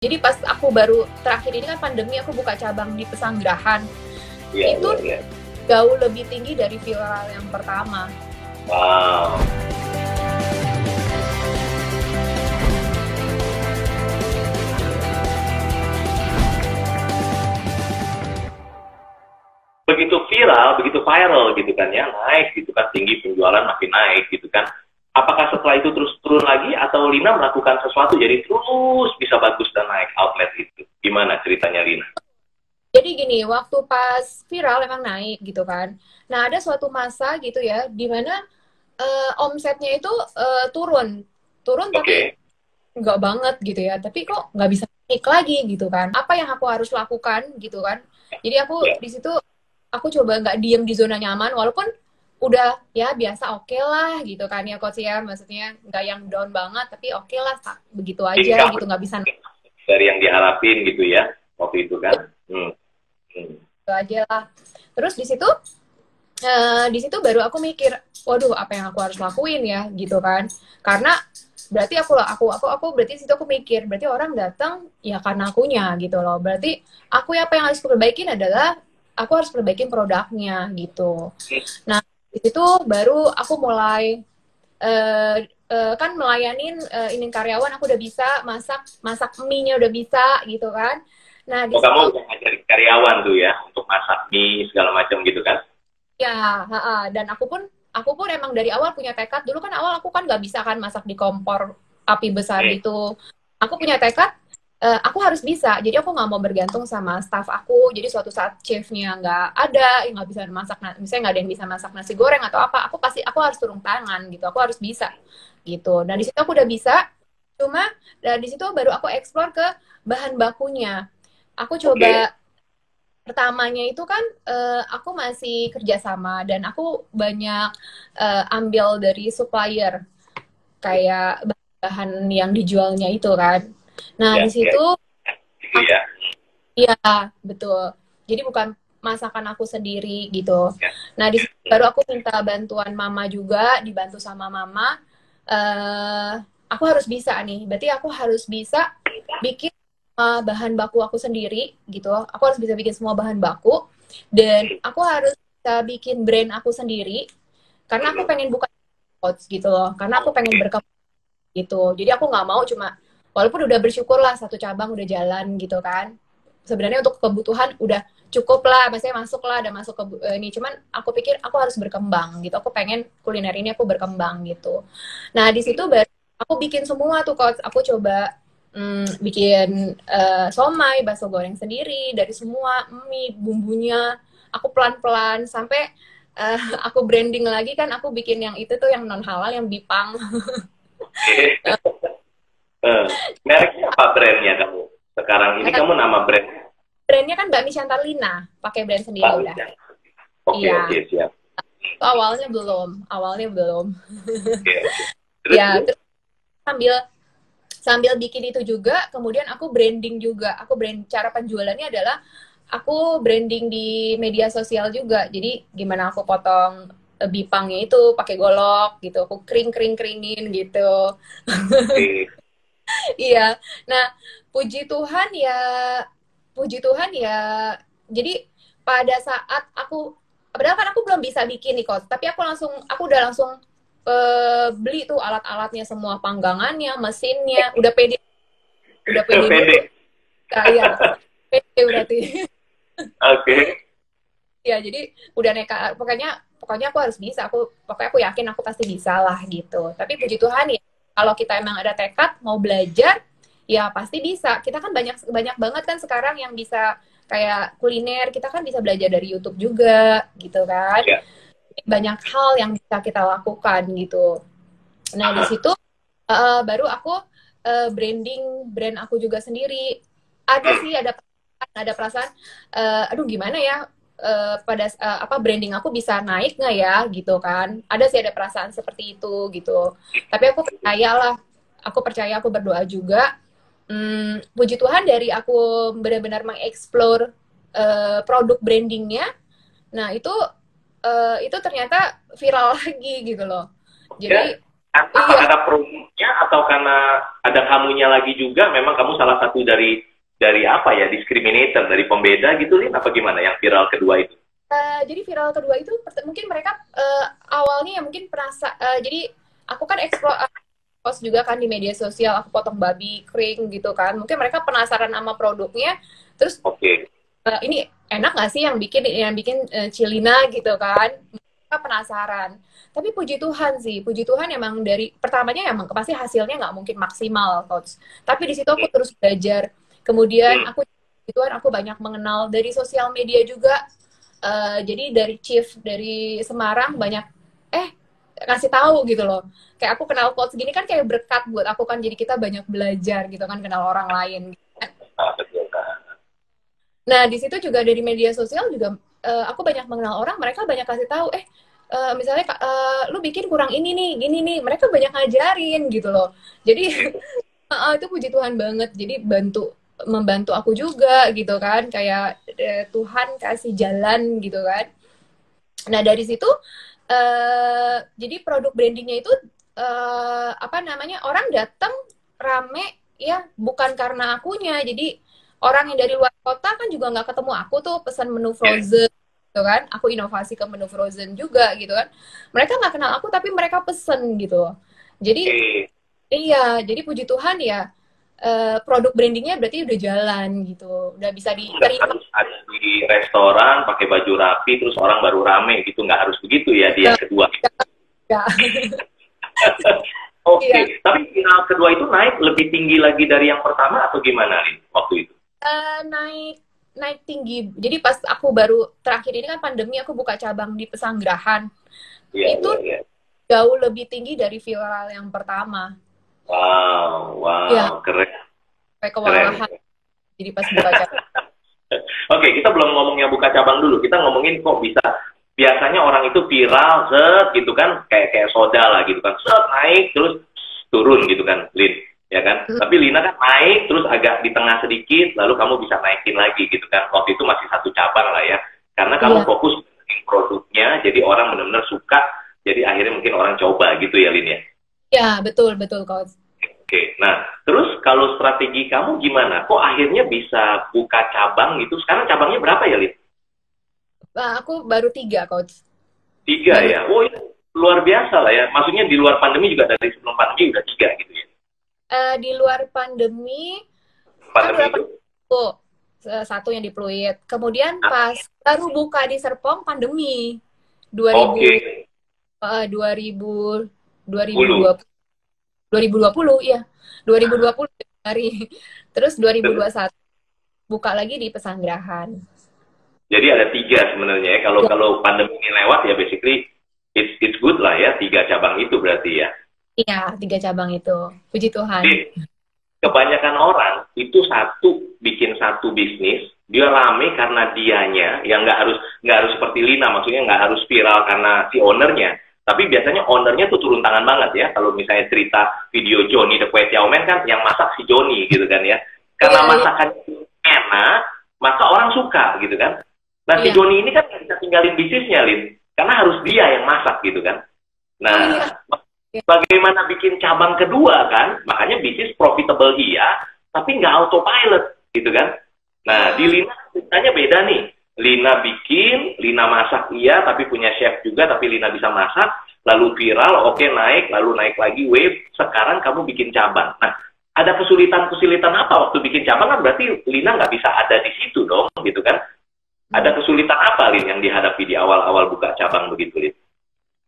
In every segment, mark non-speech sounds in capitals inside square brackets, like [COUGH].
Jadi pas aku baru terakhir ini kan pandemi aku buka cabang di Pesanggerahan. Iya, Itu iya, iya. jauh lebih tinggi dari viral yang pertama. Wow. Begitu viral, begitu viral gitu kan ya, naik gitu kan, tinggi penjualan makin naik gitu kan. Apakah setelah itu terus turun lagi atau Lina melakukan sesuatu jadi terus bisa bagus dan naik outlet itu? Gimana ceritanya Lina? Jadi gini, waktu pas viral emang naik gitu kan. Nah ada suatu masa gitu ya, di mana eh, omsetnya itu eh, turun, turun Oke. tapi nggak banget gitu ya. Tapi kok nggak bisa naik lagi gitu kan? Apa yang aku harus lakukan gitu kan? Jadi aku Ya. di situ aku coba nggak diem di zona nyaman, walaupun udah ya biasa oke lah gitu kan ya coach ya, maksudnya nggak yang down banget, tapi oke lah sa- begitu aja gitu nggak bisa dari yang diharapin gitu ya waktu itu kan. Hmm. Hmm. gitu aja lah. Terus di situ eh, di situ baru aku mikir, waduh apa yang aku harus lakuin ya gitu kan. Karena berarti aku aku aku aku berarti situ aku mikir, berarti orang datang ya karena akunya gitu loh. Berarti aku apa yang harus perbaikin adalah aku harus perbaikin produknya gitu. Nah, di situ baru aku mulai eh eh, kan melayanin eh, ini karyawan aku udah bisa masak masak mie-nya udah bisa gitu kan. Nah, di Oh, kamu udah ngajarin karyawan tuh ya untuk masak mie segala macam gitu kan? Ya, ha-ha. dan aku pun aku pun emang dari awal punya tekad. Dulu kan awal aku kan nggak bisa kan masak di kompor api besar Hmm. itu. Aku punya tekad, eh, aku harus bisa. Jadi aku nggak mau bergantung sama staff aku. Jadi suatu saat chefnya nggak ada, yang nggak bisa masak, misalnya nggak ada yang bisa masak nasi goreng atau apa, aku pasti aku harus turun tangan gitu. Aku harus bisa gitu. Dan di situ aku udah bisa. Cuma dan di situ baru aku explore ke bahan bakunya. Aku coba pertamanya itu kan eh, aku masih kerjasama dan aku banyak eh, ambil dari supplier kayak bahan yang dijualnya itu kan. Nah Ya, di situ ya. iya betul. Jadi bukan masakan aku sendiri gitu. Ya. Nah di situ baru aku minta bantuan mama juga, dibantu sama mama. eh aku harus bisa nih. Berarti aku harus bisa bikin uh, bahan baku aku sendiri gitu. Aku harus bisa bikin semua bahan baku dan aku harus bisa bikin brand aku sendiri karena aku pengen buka coach gitu loh. Karena aku pengen berkembang gitu. Jadi aku nggak mau cuma walaupun udah bersyukur lah satu cabang udah jalan gitu kan. Sebenarnya untuk kebutuhan udah cukup lah, maksudnya masuk lah, ada masuk ke eh, ini. Cuman aku pikir aku harus berkembang gitu. Aku pengen kuliner ini aku berkembang gitu. Nah di situ baru aku bikin semua tuh coach. Aku coba mm, bikin eh, somai, bakso goreng sendiri dari semua mie, bumbunya. Aku pelan-pelan sampai eh, [LAUGHS] aku branding lagi kan aku bikin yang itu tuh yang non halal yang bipang. [LAUGHS] Eh, mereknya apa brandnya kamu? Sekarang ini kamu nama brand Brandnya kan Mbak Chantalina, pakai brand sendiri Pak udah. Oke, Iya. oke, siap. Itu awalnya belum, awalnya belum. [LAUGHS] Terus, ya, terus? sambil sambil bikin itu juga, kemudian aku branding juga. Aku brand cara penjualannya adalah aku branding di media sosial juga. Jadi gimana aku potong eh, bipangnya itu pakai golok gitu, aku kering kering keringin gitu. [LAUGHS] [LAUGHS] Iya. Nah, puji Tuhan ya, puji Tuhan ya. Jadi pada saat aku, padahal kan aku belum bisa bikin nih coach, tapi aku langsung, aku udah langsung eh, beli tuh alat-alatnya semua, panggangannya, mesinnya, udah pede, udah pede, Pede. Iya, pede berarti. [LAUGHS] Oke. ya jadi udah nekat pokoknya pokoknya aku harus bisa aku pokoknya aku yakin aku pasti bisa lah gitu tapi puji Tuhan ya kalau kita emang ada tekad mau belajar ya pasti bisa. Kita kan banyak banyak banget kan sekarang yang bisa kayak kuliner. Kita kan bisa belajar dari YouTube juga gitu kan. Ya. banyak hal yang bisa kita lakukan gitu. Nah di situ eh, baru aku eh, branding brand aku juga sendiri. Ada sih ada ada perasaan eh, aduh gimana ya eh, pada eh, apa branding aku bisa naik nggak ya gitu kan ada sih ada perasaan seperti itu gitu tapi aku percayalah aku percaya aku berdoa juga Hmm, puji Tuhan dari aku benar-benar mengeksplor eh, produk brandingnya nah itu eh, itu ternyata viral [LAUGHS] lagi gitu loh jadi Apa Iya. karena promonya atau karena ada kamunya lagi juga? Memang kamu salah satu dari dari apa ya discriminator? Dari pembeda gitu Lin? Apa gimana yang viral kedua itu? Eh, jadi viral kedua itu mungkin mereka eh, awalnya ya mungkin perasa eh, jadi aku kan explore post juga kan di media sosial aku potong babi kering gitu kan. Mungkin mereka penasaran sama produknya terus Oke. eh, ini enak nggak sih yang bikin yang bikin eh, Cilina gitu kan? Mereka penasaran. Tapi puji Tuhan sih puji Tuhan emang dari pertamanya emang pasti hasilnya nggak mungkin maksimal coach. Tapi di situ aku terus belajar kemudian Hmm. aku puji Tuhan aku banyak mengenal dari sosial media juga Eh, jadi dari chief dari Semarang banyak eh kasih tahu gitu loh kayak aku kenal coach gini kan kayak berkat buat aku kan jadi kita banyak belajar gitu kan kenal orang lain Ah. Nah, di situ juga dari media sosial juga eh, aku banyak mengenal orang, mereka banyak kasih tahu, eh eh, misalnya eh, lu bikin kurang ini nih, gini nih, mereka banyak ngajarin gitu loh. Jadi [LAUGHS] eh, itu puji Tuhan banget. Jadi bantu membantu aku juga gitu kan, kayak eh, Tuhan kasih jalan gitu kan. Nah, dari situ eh jadi produk brandingnya itu eh apa namanya? Orang datang rame ya bukan karena akunya. Jadi orang yang dari luar kota kan juga nggak ketemu aku tuh pesan menu frozen gitu kan aku inovasi ke menu frozen juga gitu kan mereka nggak kenal aku tapi mereka pesen gitu jadi iya jadi puji Tuhan ya eh, produk brandingnya berarti udah jalan gitu udah bisa diterima harus ada di restoran pakai baju rapi terus orang baru rame gitu nggak harus begitu ya di yang kedua. ya. [LAUGHS] Oke, Iya. tapi final kedua itu naik lebih tinggi lagi dari yang pertama atau gimana Lin waktu itu? Eh, naik naik tinggi jadi pas aku baru terakhir ini kan pandemi aku buka cabang di Pesanggerahan Iya, Itu- iya, iya. jauh lebih tinggi dari viral yang pertama Wow, wow, Iya. keren. sampai Keren. kewalahan jadi pas buka cabang [LAUGHS] Oke, kita belum ngomongnya buka cabang dulu. Kita ngomongin kok bisa biasanya orang itu viral, set gitu kan, kayak kayak soda lah gitu kan, set naik terus turun gitu kan, Lin, ya kan? Hmm. Tapi Lina kan naik terus agak di tengah sedikit, lalu kamu bisa naikin lagi gitu kan. Waktu itu masih satu cabang lah ya, karena kamu Iya. fokus produknya, jadi orang benar-benar suka, jadi akhirnya mungkin orang coba gitu ya, Lin ya. Ya betul betul coach Oke, nah terus kalau strategi kamu gimana? Kok akhirnya bisa buka cabang gitu? Sekarang cabangnya berapa ya, Lin? Nah, aku baru tiga coach Tiga Baru- ya? Oh itu luar biasa lah ya. Maksudnya di luar pandemi juga dari sebelum pandemi udah tiga gitu ya. Eh, di luar pandemi kan Pandemi berapa itu. tuh Eh, satu yang di Pluit kemudian Ah. pas baru buka di Serpong pandemi 2000 Oke. eh, 2000 2020 2020 iya. 2020 hari. [LAUGHS] Terus 2021 buka lagi di Pesanggerahan. Jadi ada tiga sebenarnya ya. Kalau Ya. kalau pandemi ini lewat ya basically it's it's good lah ya. Tiga cabang itu berarti ya. iya tiga cabang itu. Puji Tuhan. Jadi kebanyakan orang itu satu bikin satu bisnis dia rame karena dianya yang nggak harus nggak harus seperti Lina. Maksudnya nggak harus viral karena si ownernya tapi biasanya ownernya tuh turun tangan banget ya. Kalau misalnya cerita video Johnny the Teow Man kan yang masak si Johnny gitu kan ya. Karena Iya, iya. masakannya enak maka orang suka gitu kan. Nah si Iya. Johnny ini kan nggak bisa tinggalin bisnisnya Lin. Karena harus dia yang masak gitu kan. Nah iya. Iya. bagaimana bikin cabang kedua kan? Makanya bisnis profitable iya tapi nggak autopilot gitu kan. Nah di Lina ceritanya beda nih Lina bikin Lina masak iya tapi punya chef juga tapi Lina bisa masak lalu viral oke naik lalu naik lagi wave sekarang kamu bikin cabang. Nah ada kesulitan-kesulitan apa waktu bikin cabang? Kan berarti Lina nggak bisa ada di situ dong gitu kan? Ada kesulitan apa Lin yang dihadapi di awal-awal buka cabang begitu Lin?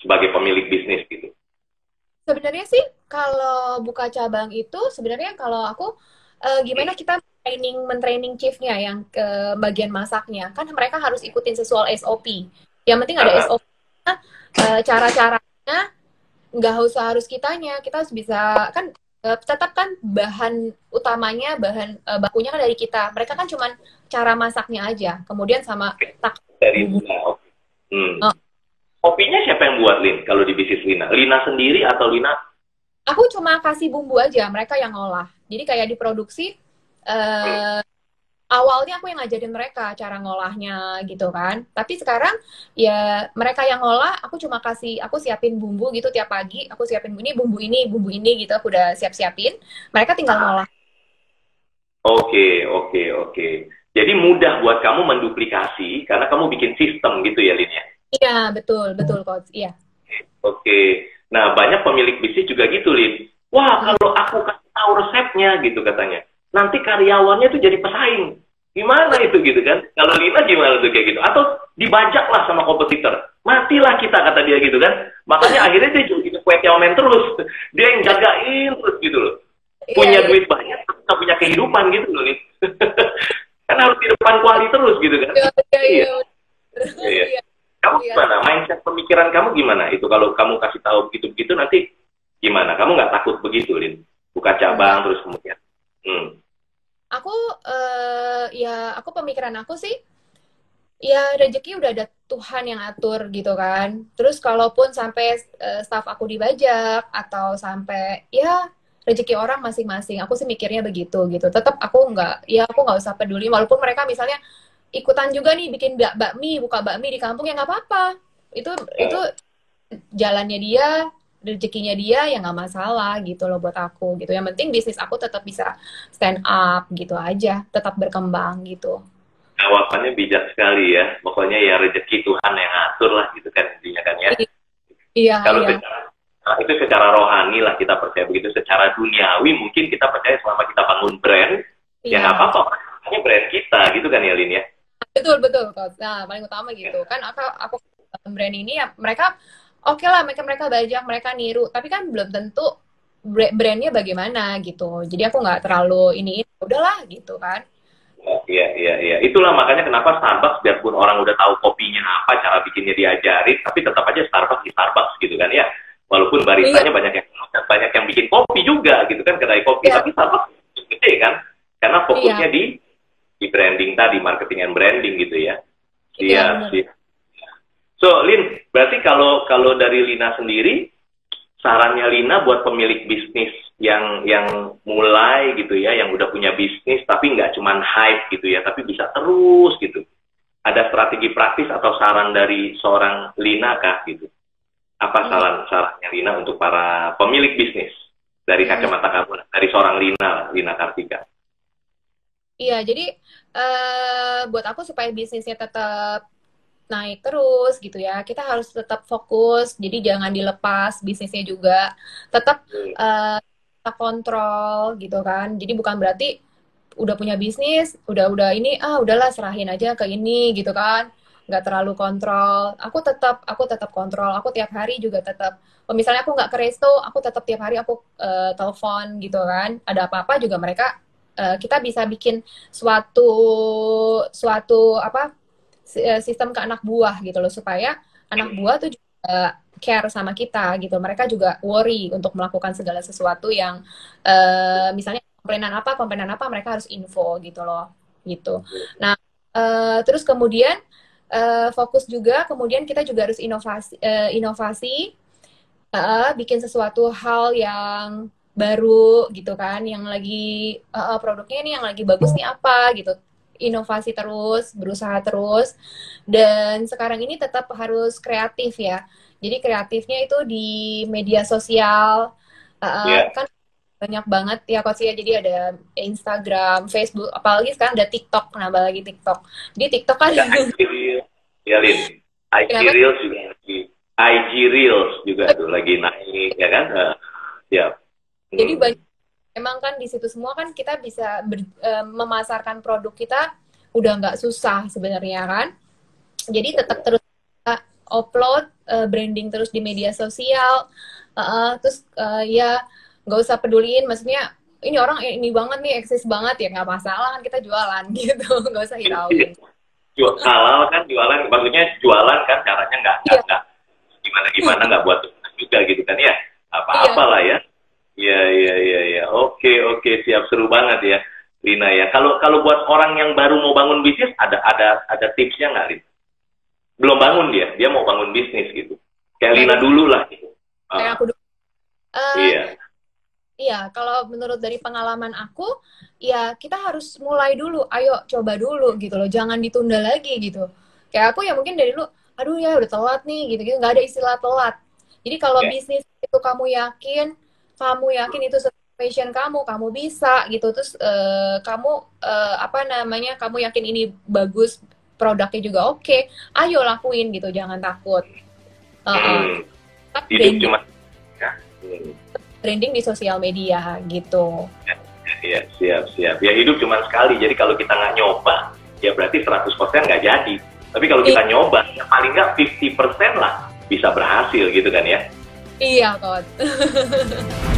Sebagai pemilik bisnis gitu. Sebenarnya sih kalau buka cabang itu sebenarnya kalau aku eh, gimana kita training mentraining chiefnya yang ke bagian masaknya kan mereka harus ikutin sesuai SOP. Yang penting ada. SOP. eh, cara-caranya nggak usah harus kitanya kita harus bisa kan eh, tetap kan bahan utamanya bahan eh, bakunya kan dari kita. Mereka kan cuman cara masaknya aja. Kemudian sama tak dari Lina. Oke. Hmm. Oh. Kopinya siapa yang buat Lin kalau di bisnis Lina? Lina sendiri atau Lina? Aku cuma kasih bumbu aja, mereka yang ngolah. Jadi kayak diproduksi eh awalnya aku yang ngajarin mereka cara ngolahnya gitu kan. Tapi sekarang ya mereka yang ngolah aku cuma kasih aku siapin bumbu gitu tiap pagi. Aku siapin ini bumbu ini bumbu ini gitu aku udah siap siapin mereka tinggal ngolah. Oke oke oke. Jadi mudah buat kamu menduplikasi karena kamu bikin sistem gitu ya Lin ya? Iya betul betul coach. Iya. Oke. Nah banyak pemilik bisnis juga gitu Lin. Wah kalau aku kasih tahu resepnya gitu katanya nanti karyawannya tuh jadi pesaing Gimana itu gitu kan? Kalau Lina gimana tuh kayak gitu? Atau dibajak lah sama kompetitor. Matilah kita kata dia gitu kan. Makanya [LAUGHS] akhirnya dia jadi kue kiamen terus. Dia yang jagain terus gitu loh. Iya, punya iya, duit banyak, tapi punya kehidupan gitu loh nih. [LAUGHS] kan harus di depan kuali terus gitu kan. Iya. Iya. iya. iya. iya. Kamu gimana? Mindset pemikiran kamu gimana? Itu kalau kamu kasih tahu begitu-begitu nanti gimana? Kamu nggak takut begitu, Lin? Buka cabang terus kemudian. Hmm aku uh, ya aku pemikiran aku sih ya rezeki udah ada Tuhan yang atur gitu kan. Terus kalaupun sampai uh, staff aku dibajak atau sampai ya rezeki orang masing-masing, aku sih mikirnya begitu gitu. Tetap aku nggak, ya aku nggak usah peduli. Walaupun mereka misalnya ikutan juga nih bikin bak bakmi, buka bakmi di kampung ya nggak apa-apa. Itu itu jalannya dia, rezekinya dia ya nggak masalah gitu loh buat aku gitu. Yang penting bisnis aku tetap bisa stand up gitu aja tetap berkembang gitu. Jawabannya bijak sekali ya. Pokoknya ya rezeki Tuhan yang atur lah gitu kan intinya kan ya. Iya kalau iya. secara nah, itu secara rohani lah kita percaya begitu. Secara duniawi mungkin kita percaya selama kita bangun brand ya iya. ya nggak apa-apa. Hanya brand kita gitu kan ya Lin ya? Betul betul nah paling utama gitu. Ya. kan aku aku brand ini ya mereka oke okay lah mereka mereka bajak mereka niru tapi kan belum tentu brandnya bagaimana gitu jadi aku nggak terlalu ini udahlah gitu kan Iya, iya, iya. Itulah makanya kenapa Starbucks biarpun orang udah tahu kopinya apa, cara bikinnya diajarin, tapi tetap aja Starbucks di Starbucks gitu kan ya. Walaupun baristanya iya. banyak yang banyak yang bikin kopi juga gitu kan kedai kopi, iya. tapi Starbucks gede kan, karena fokusnya iya. di di branding tadi, marketing and branding gitu ya. Iya, iya. So, Lin, berarti kalau kalau dari Lina sendiri, sarannya Lina buat pemilik bisnis yang yang mulai gitu ya, yang udah punya bisnis tapi nggak cuma hype gitu ya, tapi bisa terus gitu. Ada strategi praktis atau saran dari seorang Lina kah gitu? Apa hmm. saran sarannya Lina untuk para pemilik bisnis dari hmm. kacamata kamu, dari seorang Lina, Lina Kartika? Iya, jadi uh, buat aku supaya bisnisnya tetap naik terus gitu ya. Kita harus tetap fokus, jadi jangan dilepas bisnisnya juga. Tetap uh, kontrol gitu kan. Jadi bukan berarti udah punya bisnis, udah udah ini ah udahlah serahin aja ke ini gitu kan. nggak terlalu kontrol. Aku tetap aku tetap kontrol. Aku tiap hari juga tetap oh, misalnya aku nggak ke resto, aku tetap tiap hari aku uh, telepon gitu kan. Ada apa-apa juga mereka uh, kita bisa bikin suatu suatu apa sistem ke anak buah gitu loh supaya anak buah tuh juga care sama kita gitu. Mereka juga worry untuk melakukan segala sesuatu yang uh, misalnya komplainan apa, komplainan apa mereka harus info gitu loh gitu. Nah, uh, terus kemudian uh, fokus juga kemudian kita juga harus inovasi uh, inovasi uh, bikin sesuatu hal yang baru gitu kan yang lagi uh, produknya ini yang lagi bagus nih apa gitu inovasi terus, berusaha terus, dan sekarang ini tetap harus kreatif ya. Jadi kreatifnya itu di media sosial, uh, yeah. kan banyak banget ya coach ya. Jadi ada Instagram, Facebook, apalagi sekarang ada TikTok, nambah lagi TikTok. Di TikTok kan. Ya, IG Reels. IG Reels juga lagi. IG Reels juga tuh lagi naik, ya kan? Uh, ya. Jadi hmm. banyak emang kan di situ semua kan kita bisa ber, uh, memasarkan produk kita udah nggak susah sebenarnya kan. Jadi tetap terus upload uh, branding terus di media sosial, uh, terus uh, ya nggak usah peduliin, maksudnya ini orang ini banget nih eksis banget ya nggak masalah kan kita jualan [LAUGHS] gitu, nggak usah hirauin. Jual halal kan jualan, maksudnya jualan kan caranya nggak nggak iya. gimana gimana nggak buat juga gitu kan ya apa-apa iya. lah ya Iya iya iya iya. Oke oke siap seru banget ya, Lina ya. Kalau kalau buat orang yang baru mau bangun bisnis ada ada ada tipsnya nggak, Lina? Belum bangun dia, dia mau bangun bisnis gitu. Kayak Lina dulu lah gitu. Kayak aku dulu. Uh, iya. Iya, kalau menurut dari pengalaman aku, ya kita harus mulai dulu. Ayo coba dulu gitu loh, jangan ditunda lagi gitu. Kayak aku ya mungkin dari dulu, aduh ya udah telat nih gitu gitu, nggak ada istilah telat. Jadi kalau Oke. bisnis itu kamu yakin, kamu yakin itu passion kamu, kamu bisa gitu. Terus eh, kamu eh, apa namanya, kamu yakin ini bagus, produknya juga oke. Ayo lakuin gitu, jangan takut. Uh, uh. Hmm. Hidup branding, cuma ya. Hmm. branding di sosial media gitu. Iya, siap, siap. Ya hidup cuma sekali, jadi kalau kita nggak nyoba, ya berarti 100% nggak jadi. Tapi kalau kita nyoba, ya paling nggak 50% lah bisa berhasil gitu kan ya. Iya, Kot. [LAUGHS]